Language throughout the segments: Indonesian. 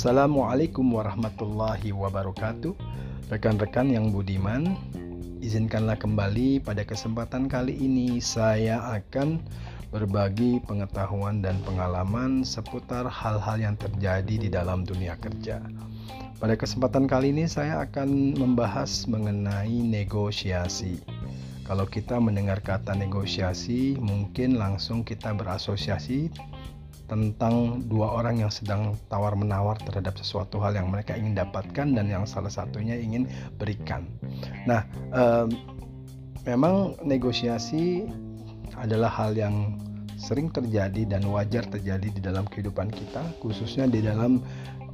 Assalamualaikum warahmatullahi wabarakatuh. Rekan-rekan yang budiman, izinkanlah kembali pada kesempatan kali ini saya akan berbagi pengetahuan dan pengalaman seputar hal-hal yang terjadi di dalam dunia kerja. Pada kesempatan kali ini saya akan membahas mengenai negosiasi. Kalau kita mendengar kata negosiasi, mungkin langsung kita berasosiasi tentang dua orang yang sedang tawar-menawar terhadap sesuatu hal yang mereka ingin dapatkan dan yang salah satunya ingin berikan. Nah, eh, memang negosiasi adalah hal yang sering terjadi dan wajar terjadi di dalam kehidupan kita, khususnya di dalam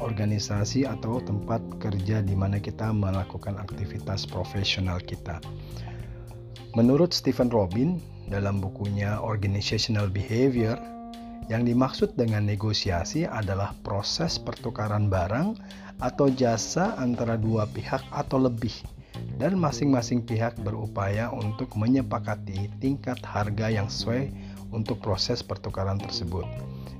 organisasi atau tempat kerja di mana kita melakukan aktivitas profesional kita. Menurut Stephen Robin dalam bukunya Organizational Behavior yang dimaksud dengan negosiasi adalah proses pertukaran barang atau jasa antara dua pihak atau lebih dan masing-masing pihak berupaya untuk menyepakati tingkat harga yang sesuai untuk proses pertukaran tersebut.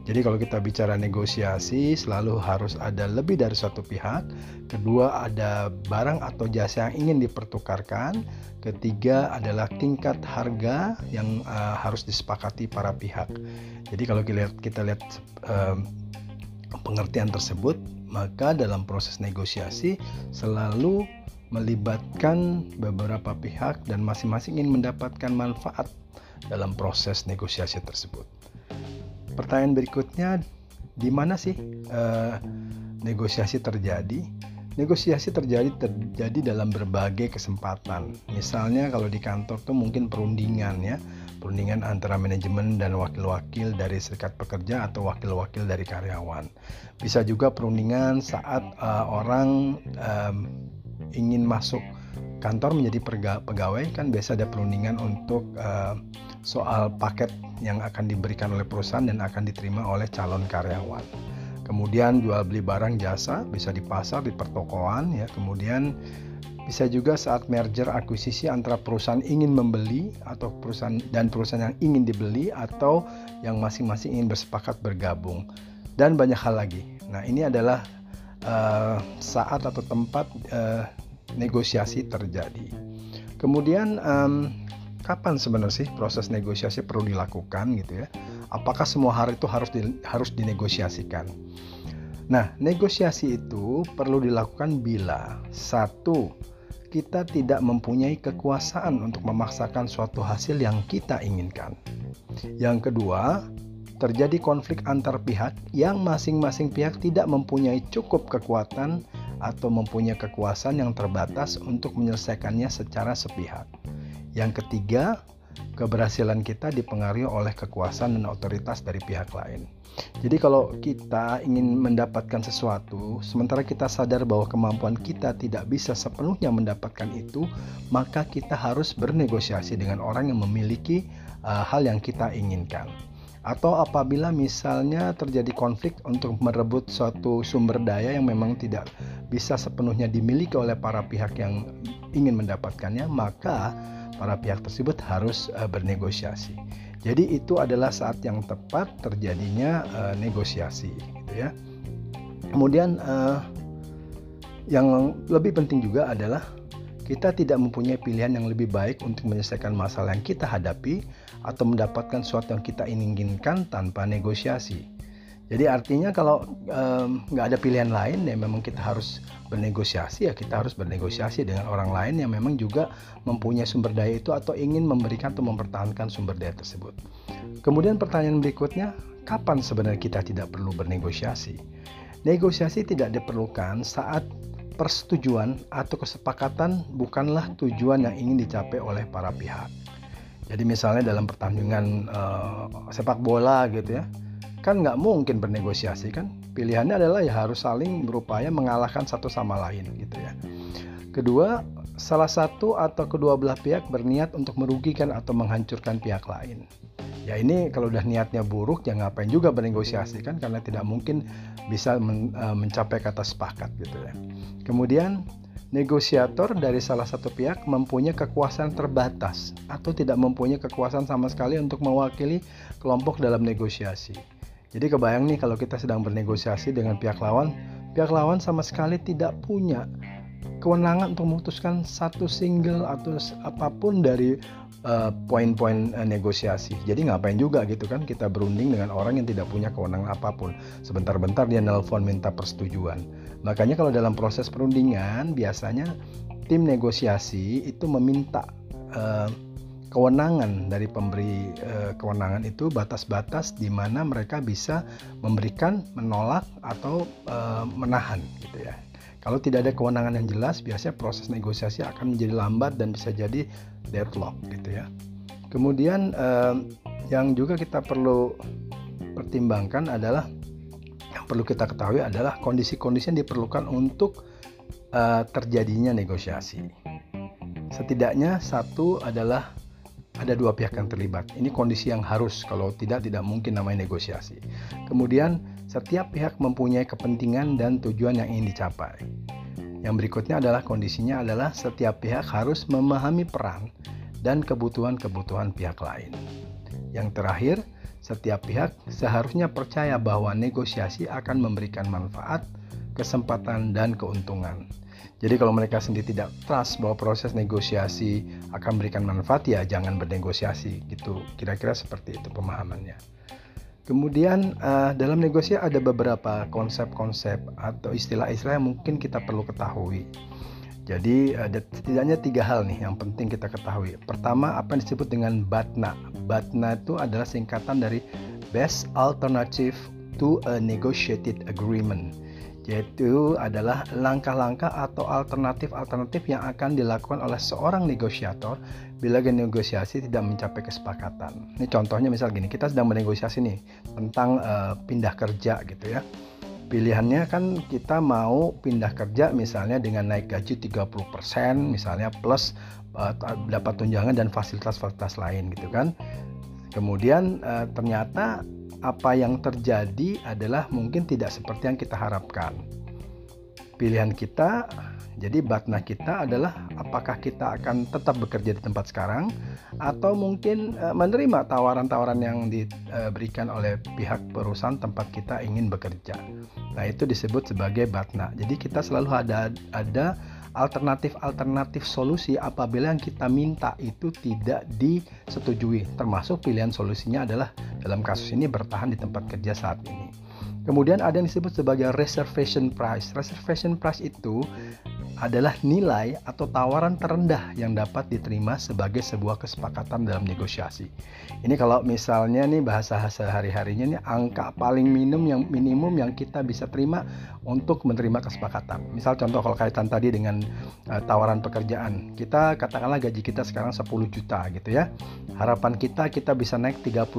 Jadi kalau kita bicara negosiasi selalu harus ada lebih dari satu pihak, kedua ada barang atau jasa yang ingin dipertukarkan, ketiga adalah tingkat harga yang uh, harus disepakati para pihak. Jadi kalau kita lihat, kita lihat uh, pengertian tersebut, maka dalam proses negosiasi selalu melibatkan beberapa pihak dan masing-masing ingin mendapatkan manfaat dalam proses negosiasi tersebut. Pertanyaan berikutnya, di mana sih uh, negosiasi terjadi? Negosiasi terjadi terjadi dalam berbagai kesempatan. Misalnya kalau di kantor tuh mungkin perundingan ya, perundingan antara manajemen dan wakil-wakil dari serikat pekerja atau wakil-wakil dari karyawan. Bisa juga perundingan saat uh, orang um, ingin masuk kantor menjadi pegawai kan biasa ada perundingan untuk uh, soal paket yang akan diberikan oleh perusahaan dan akan diterima oleh calon karyawan. Kemudian jual beli barang jasa bisa di pasar, di pertokoan ya. Kemudian bisa juga saat merger akuisisi antara perusahaan ingin membeli atau perusahaan dan perusahaan yang ingin dibeli atau yang masing-masing ingin bersepakat bergabung dan banyak hal lagi. Nah, ini adalah uh, saat atau tempat uh, negosiasi terjadi. Kemudian um, kapan sebenarnya sih proses negosiasi perlu dilakukan gitu ya? Apakah semua hari itu harus di, harus dinegosiasikan? Nah, negosiasi itu perlu dilakukan bila satu kita tidak mempunyai kekuasaan untuk memaksakan suatu hasil yang kita inginkan. Yang kedua, terjadi konflik antar pihak yang masing-masing pihak tidak mempunyai cukup kekuatan atau mempunyai kekuasaan yang terbatas untuk menyelesaikannya secara sepihak. Yang ketiga, keberhasilan kita dipengaruhi oleh kekuasaan dan otoritas dari pihak lain. Jadi kalau kita ingin mendapatkan sesuatu, sementara kita sadar bahwa kemampuan kita tidak bisa sepenuhnya mendapatkan itu, maka kita harus bernegosiasi dengan orang yang memiliki uh, hal yang kita inginkan. Atau apabila misalnya terjadi konflik untuk merebut suatu sumber daya yang memang tidak bisa sepenuhnya dimiliki oleh para pihak yang ingin mendapatkannya, maka para pihak tersebut harus uh, bernegosiasi. Jadi itu adalah saat yang tepat terjadinya uh, negosiasi, gitu ya. Kemudian uh, yang lebih penting juga adalah kita tidak mempunyai pilihan yang lebih baik untuk menyelesaikan masalah yang kita hadapi atau mendapatkan sesuatu yang kita inginkan tanpa negosiasi. Jadi artinya kalau nggak um, ada pilihan lain ya memang kita harus bernegosiasi ya kita harus bernegosiasi dengan orang lain yang memang juga mempunyai sumber daya itu atau ingin memberikan atau mempertahankan sumber daya tersebut. Kemudian pertanyaan berikutnya, kapan sebenarnya kita tidak perlu bernegosiasi? Negosiasi tidak diperlukan saat persetujuan atau kesepakatan bukanlah tujuan yang ingin dicapai oleh para pihak. Jadi misalnya dalam pertandingan uh, sepak bola gitu ya, kan nggak mungkin bernegosiasi kan? Pilihannya adalah ya harus saling berupaya mengalahkan satu sama lain gitu ya. Kedua salah satu atau kedua belah pihak berniat untuk merugikan atau menghancurkan pihak lain. Ya ini kalau udah niatnya buruk ya ngapain juga bernegosiasi kan? Karena tidak mungkin bisa men, uh, mencapai kata sepakat gitu ya. Kemudian negosiator dari salah satu pihak mempunyai kekuasaan terbatas atau tidak mempunyai kekuasaan sama sekali untuk mewakili kelompok dalam negosiasi jadi kebayang nih kalau kita sedang bernegosiasi dengan pihak lawan, pihak lawan sama sekali tidak punya kewenangan untuk memutuskan satu single atau apa pun dari uh, poin-poin uh, negosiasi. Jadi ngapain juga gitu kan kita berunding dengan orang yang tidak punya kewenangan apa pun. Sebentar-bentar dia nelpon minta persetujuan. Makanya kalau dalam proses perundingan biasanya tim negosiasi itu meminta uh, kewenangan dari pemberi uh, kewenangan itu batas-batas di mana mereka bisa memberikan, menolak atau uh, menahan gitu ya. Kalau tidak ada kewenangan yang jelas, biasanya proses negosiasi akan menjadi lambat dan bisa jadi deadlock gitu ya. Kemudian uh, yang juga kita perlu pertimbangkan adalah yang perlu kita ketahui adalah kondisi-kondisi yang diperlukan untuk terjadinya negosiasi. Setidaknya satu adalah ada dua pihak yang terlibat. Ini kondisi yang harus, kalau tidak tidak mungkin namanya negosiasi. Kemudian setiap pihak mempunyai kepentingan dan tujuan yang ingin dicapai. Yang berikutnya adalah kondisinya adalah setiap pihak harus memahami peran dan kebutuhan-kebutuhan pihak lain. Yang terakhir, setiap pihak seharusnya percaya bahwa negosiasi akan memberikan manfaat, kesempatan, dan keuntungan. Jadi kalau mereka sendiri tidak trust bahwa proses negosiasi akan memberikan manfaat ya jangan bernegosiasi gitu. Kira-kira seperti itu pemahamannya. Kemudian uh, dalam negosiasi ada beberapa konsep-konsep atau istilah-istilah yang mungkin kita perlu ketahui. Jadi ada setidaknya tiga hal nih yang penting kita ketahui. Pertama apa yang disebut dengan BATNA. BATNA itu adalah singkatan dari Best Alternative to a Negotiated Agreement yaitu adalah langkah-langkah atau alternatif-alternatif yang akan dilakukan oleh seorang negosiator bila negosiasi tidak mencapai kesepakatan. Ini contohnya misal gini, kita sedang bernegosiasi nih tentang uh, pindah kerja gitu ya. Pilihannya kan kita mau pindah kerja misalnya dengan naik gaji 30% misalnya plus uh, dapat tunjangan dan fasilitas-fasilitas lain gitu kan. Kemudian uh, ternyata apa yang terjadi adalah mungkin tidak seperti yang kita harapkan. Pilihan kita, jadi batna kita adalah apakah kita akan tetap bekerja di tempat sekarang atau mungkin uh, menerima tawaran-tawaran yang diberikan oleh pihak perusahaan tempat kita ingin bekerja. Nah, itu disebut sebagai batna. Jadi kita selalu ada ada alternatif-alternatif solusi apabila yang kita minta itu tidak disetujui. Termasuk pilihan solusinya adalah dalam kasus ini bertahan di tempat kerja saat ini. Kemudian ada yang disebut sebagai reservation price. Reservation price itu adalah nilai atau tawaran terendah yang dapat diterima sebagai sebuah kesepakatan dalam negosiasi. Ini kalau misalnya nih bahasa sehari-harinya nih angka paling minimum yang minimum yang kita bisa terima untuk menerima kesepakatan. Misal contoh kalau kaitan tadi dengan uh, tawaran pekerjaan. Kita katakanlah gaji kita sekarang 10 juta gitu ya. Harapan kita kita bisa naik 30%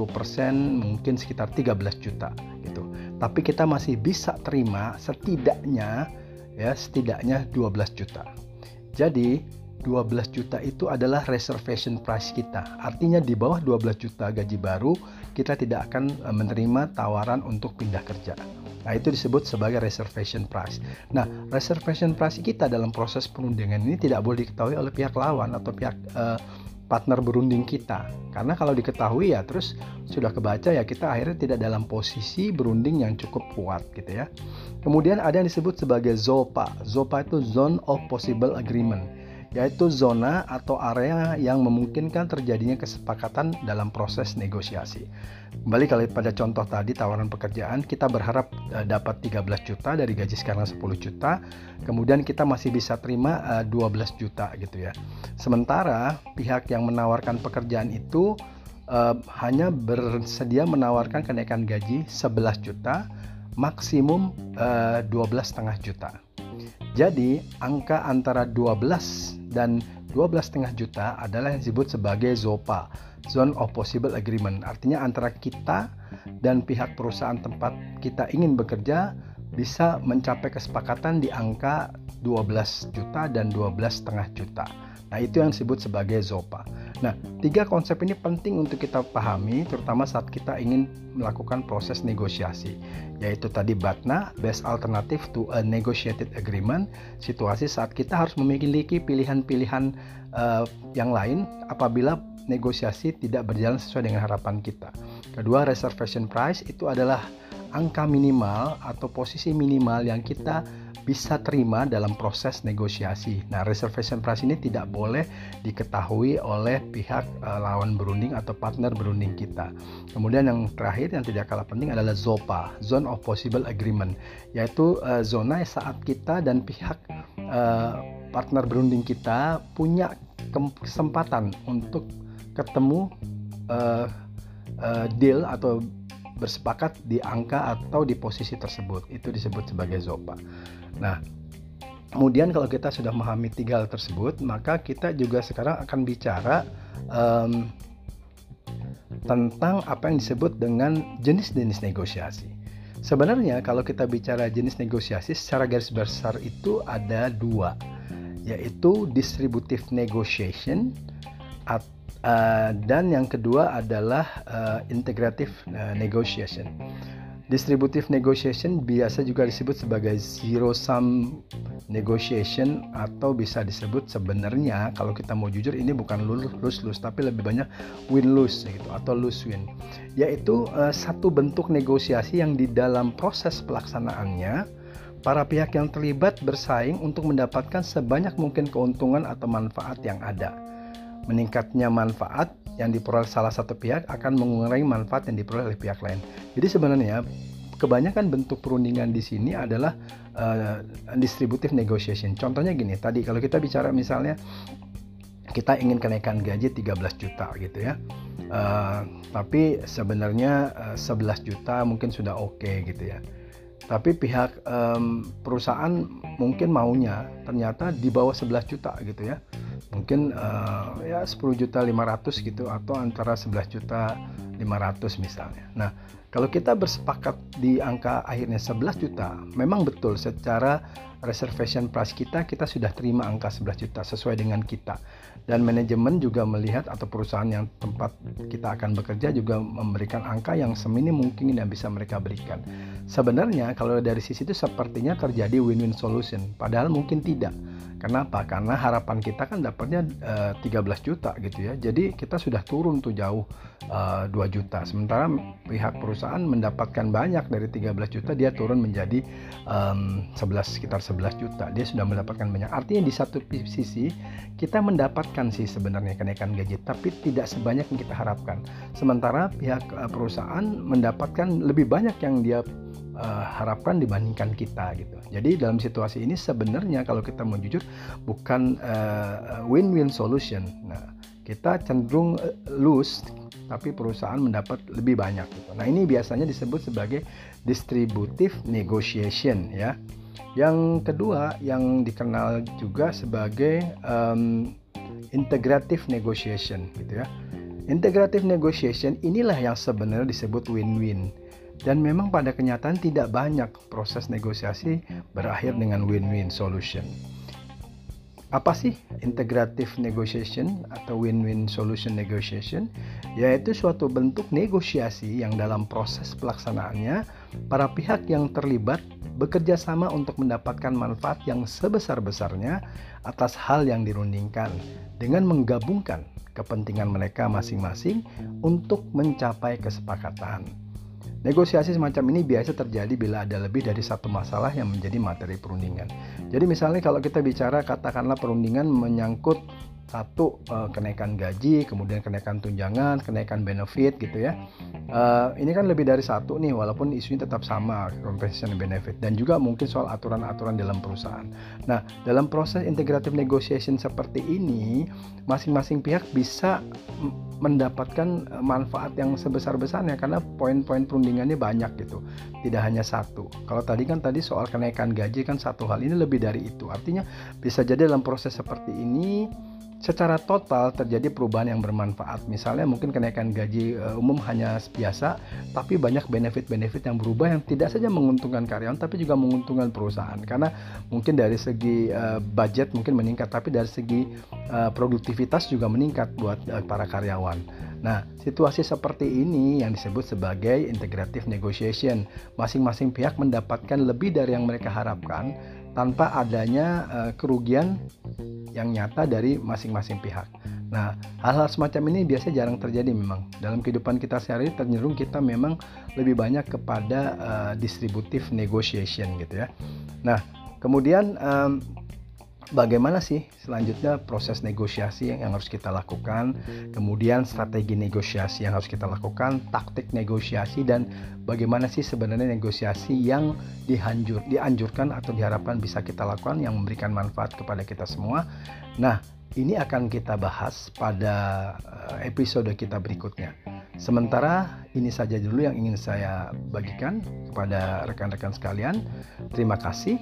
mungkin sekitar 13 juta gitu. Tapi kita masih bisa terima setidaknya ya setidaknya 12 juta. Jadi 12 juta itu adalah reservation price kita. Artinya di bawah 12 juta gaji baru kita tidak akan eh, menerima tawaran untuk pindah kerja. Nah, itu disebut sebagai reservation price. Nah, reservation price kita dalam proses perundingan ini tidak boleh diketahui oleh pihak lawan atau pihak uh, partner berunding kita. Karena kalau diketahui ya terus sudah kebaca ya kita akhirnya tidak dalam posisi berunding yang cukup kuat gitu ya. Kemudian ada yang disebut sebagai ZOPA. ZOPA itu Zone of Possible Agreement yaitu zona atau area yang memungkinkan terjadinya kesepakatan dalam proses negosiasi. Kembali kalau pada contoh tadi tawaran pekerjaan, kita berharap uh, dapat 13 juta dari gaji sekarang 10 juta, kemudian kita masih bisa terima uh, eh, 12 juta gitu ya. Sementara pihak yang menawarkan pekerjaan itu uh, hanya bersedia menawarkan kenaikan gaji 11 juta, maksimum uh, 12,5 juta. Jadi, angka antara 12 dan 12,5 juta adalah yang disebut sebagai ZOPA, Zone of Possible Agreement. Artinya antara kita dan pihak perusahaan tempat kita ingin bekerja bisa mencapai kesepakatan di angka 12 juta dan 12,5 juta. Nah, itu yang disebut sebagai ZOPA. Nah, tiga konsep ini penting untuk kita pahami, terutama saat kita ingin melakukan proses negosiasi, yaitu tadi BATNA, Best Alternative to a Negotiated Agreement, situasi saat kita harus memiliki pilihan-pilihan uh, yang lain apabila negosiasi tidak berjalan sesuai dengan harapan kita. Kedua, reservation price itu adalah angka minimal atau posisi minimal yang kita bisa terima dalam proses negosiasi. Nah, reservation price ini tidak boleh diketahui oleh pihak uh, lawan berunding atau partner berunding kita. Kemudian yang terakhir yang tidak kalah penting adalah ZOPA, Zone of Possible Agreement, yaitu uh, zona saat kita dan pihak uh, partner berunding kita punya kesempatan untuk ketemu uh, uh, deal atau bersepakat di angka atau di posisi tersebut itu disebut sebagai ZOPA. Nah, kemudian kalau kita sudah memahami tiga hal tersebut, maka kita juga sekarang akan bicara um, tentang apa yang disebut dengan jenis-jenis negosiasi. Sebenarnya kalau kita bicara jenis negosiasi secara garis besar itu ada dua, yaitu distributive negotiation uh, dan yang kedua adalah uh, integrative uh, negotiation. Distributive negotiation biasa juga disebut sebagai zero sum negotiation atau bisa disebut sebenarnya kalau kita mau jujur ini bukan lose lose tapi lebih banyak win lose gitu atau lose win yaitu uh, satu bentuk negosiasi yang di dalam proses pelaksanaannya para pihak yang terlibat bersaing untuk mendapatkan sebanyak mungkin keuntungan atau manfaat yang ada. Meningkatnya manfaat yang diperoleh salah satu pihak akan mengurangi manfaat yang diperoleh oleh pihak lain. Jadi sebenarnya kebanyakan bentuk perundingan di sini adalah uh, distributive negotiation. Contohnya gini, tadi kalau kita bicara misalnya kita ingin kenaikan gaji 13 juta gitu ya. Uh, tapi sebenarnya uh, eh, 11 juta mungkin sudah oke okay, gitu ya. Tapi pihak um, perusahaan mungkin maunya ternyata di bawah 11 juta gitu ya mungkin uh, ya 10 juta 500 gitu atau antara 11 juta 500 misalnya. Nah, kalau kita bersepakat di angka akhirnya 11 juta, memang betul secara reservation price kita kita sudah terima angka 11 juta sesuai dengan kita. Dan manajemen juga melihat atau perusahaan yang tempat kita akan bekerja juga memberikan angka yang seminim mungkin yang bisa mereka berikan. Sebenarnya kalau dari sisi itu sepertinya terjadi win-win solution, padahal mungkin tidak Kenapa? Karena harapan kita kan dapatnya uh, eh, 13 juta gitu ya. Jadi kita sudah turun tuh jauh uh, eh, 2 juta. Sementara pihak perusahaan mendapatkan banyak dari 13 juta dia turun menjadi um, 11 sekitar 11 juta. Dia sudah mendapatkan banyak. Artinya di satu sisi kita mendapatkan sih sebenarnya kenaikan gaji tapi tidak sebanyak yang kita harapkan. Sementara pihak uh, perusahaan mendapatkan lebih banyak yang dia uh, harapkan dibandingkan kita gitu. Jadi dalam situasi ini sebenarnya kalau kita mau jujur bukan uh, win-win solution. Nah, kita cenderung lose tapi perusahaan mendapat lebih banyak gitu. Nah, ini biasanya disebut sebagai distributive negotiation ya. Yang kedua yang dikenal juga sebagai um, integrative negotiation gitu ya. Integrative negotiation inilah yang sebenarnya disebut win-win dan memang pada kenyataan tidak banyak proses negosiasi berakhir dengan win-win solution. Apa sih integrative negotiation atau win-win solution negotiation? Yaitu suatu bentuk negosiasi yang dalam proses pelaksanaannya para pihak yang terlibat bekerja sama untuk mendapatkan manfaat yang sebesar-besarnya atas hal yang dirundingkan dengan menggabungkan kepentingan mereka masing-masing untuk mencapai kesepakatan. Negosiasi semacam ini biasa terjadi bila ada lebih dari satu masalah yang menjadi materi perundingan. Jadi misalnya kalau kita bicara katakanlah perundingan menyangkut satu uh, kenaikan gaji, kemudian kenaikan tunjangan, kenaikan benefit gitu ya. Uh, ini kan lebih dari satu nih, walaupun isunya tetap sama compensation benefit. Dan juga mungkin soal aturan-aturan dalam perusahaan. Nah, dalam proses integrative negotiation seperti ini, masing-masing pihak bisa mendapatkan eh, manfaat yang sebesar-besarnya. Karena poin-poin perundingannya banyak gitu. Tidak hanya satu. Kalau tadi kan tadi soal kenaikan gaji kan satu hal. Ini lebih dari itu. Artinya bisa jadi dalam proses seperti ini secara total terjadi perubahan yang bermanfaat. Misalnya mungkin kenaikan gaji uh, umum hanya biasa, tapi banyak benefit-benefit yang berubah yang tidak saja menguntungkan karyawan, tapi juga menguntungkan perusahaan. Karena mungkin dari segi uh, budget mungkin meningkat, tapi dari segi uh, produktivitas juga meningkat buat para karyawan. Nah, situasi seperti ini yang disebut sebagai integrative negotiation. Masing-masing pihak mendapatkan lebih dari yang mereka harapkan tanpa adanya kerugian yang nyata dari masing-masing pihak. Nah, hal-hal semacam ini biasanya jarang terjadi memang. Dalam kehidupan kita sehari cenderung kita memang lebih banyak kepada uh, distributive negotiation gitu ya. Nah, kemudian um, bagaimana sih selanjutnya proses negosiasi yang, harus kita lakukan, kemudian strategi negosiasi yang harus kita lakukan, taktik negosiasi dan bagaimana sih sebenarnya negosiasi yang dihanjur, dianjurkan atau diharapkan bisa kita lakukan yang memberikan manfaat kepada kita semua. Nah, ini akan kita bahas pada eh, episode kita berikutnya. Sementara ini saja dulu yang ingin saya bagikan kepada rekan-rekan sekalian. Terima kasih.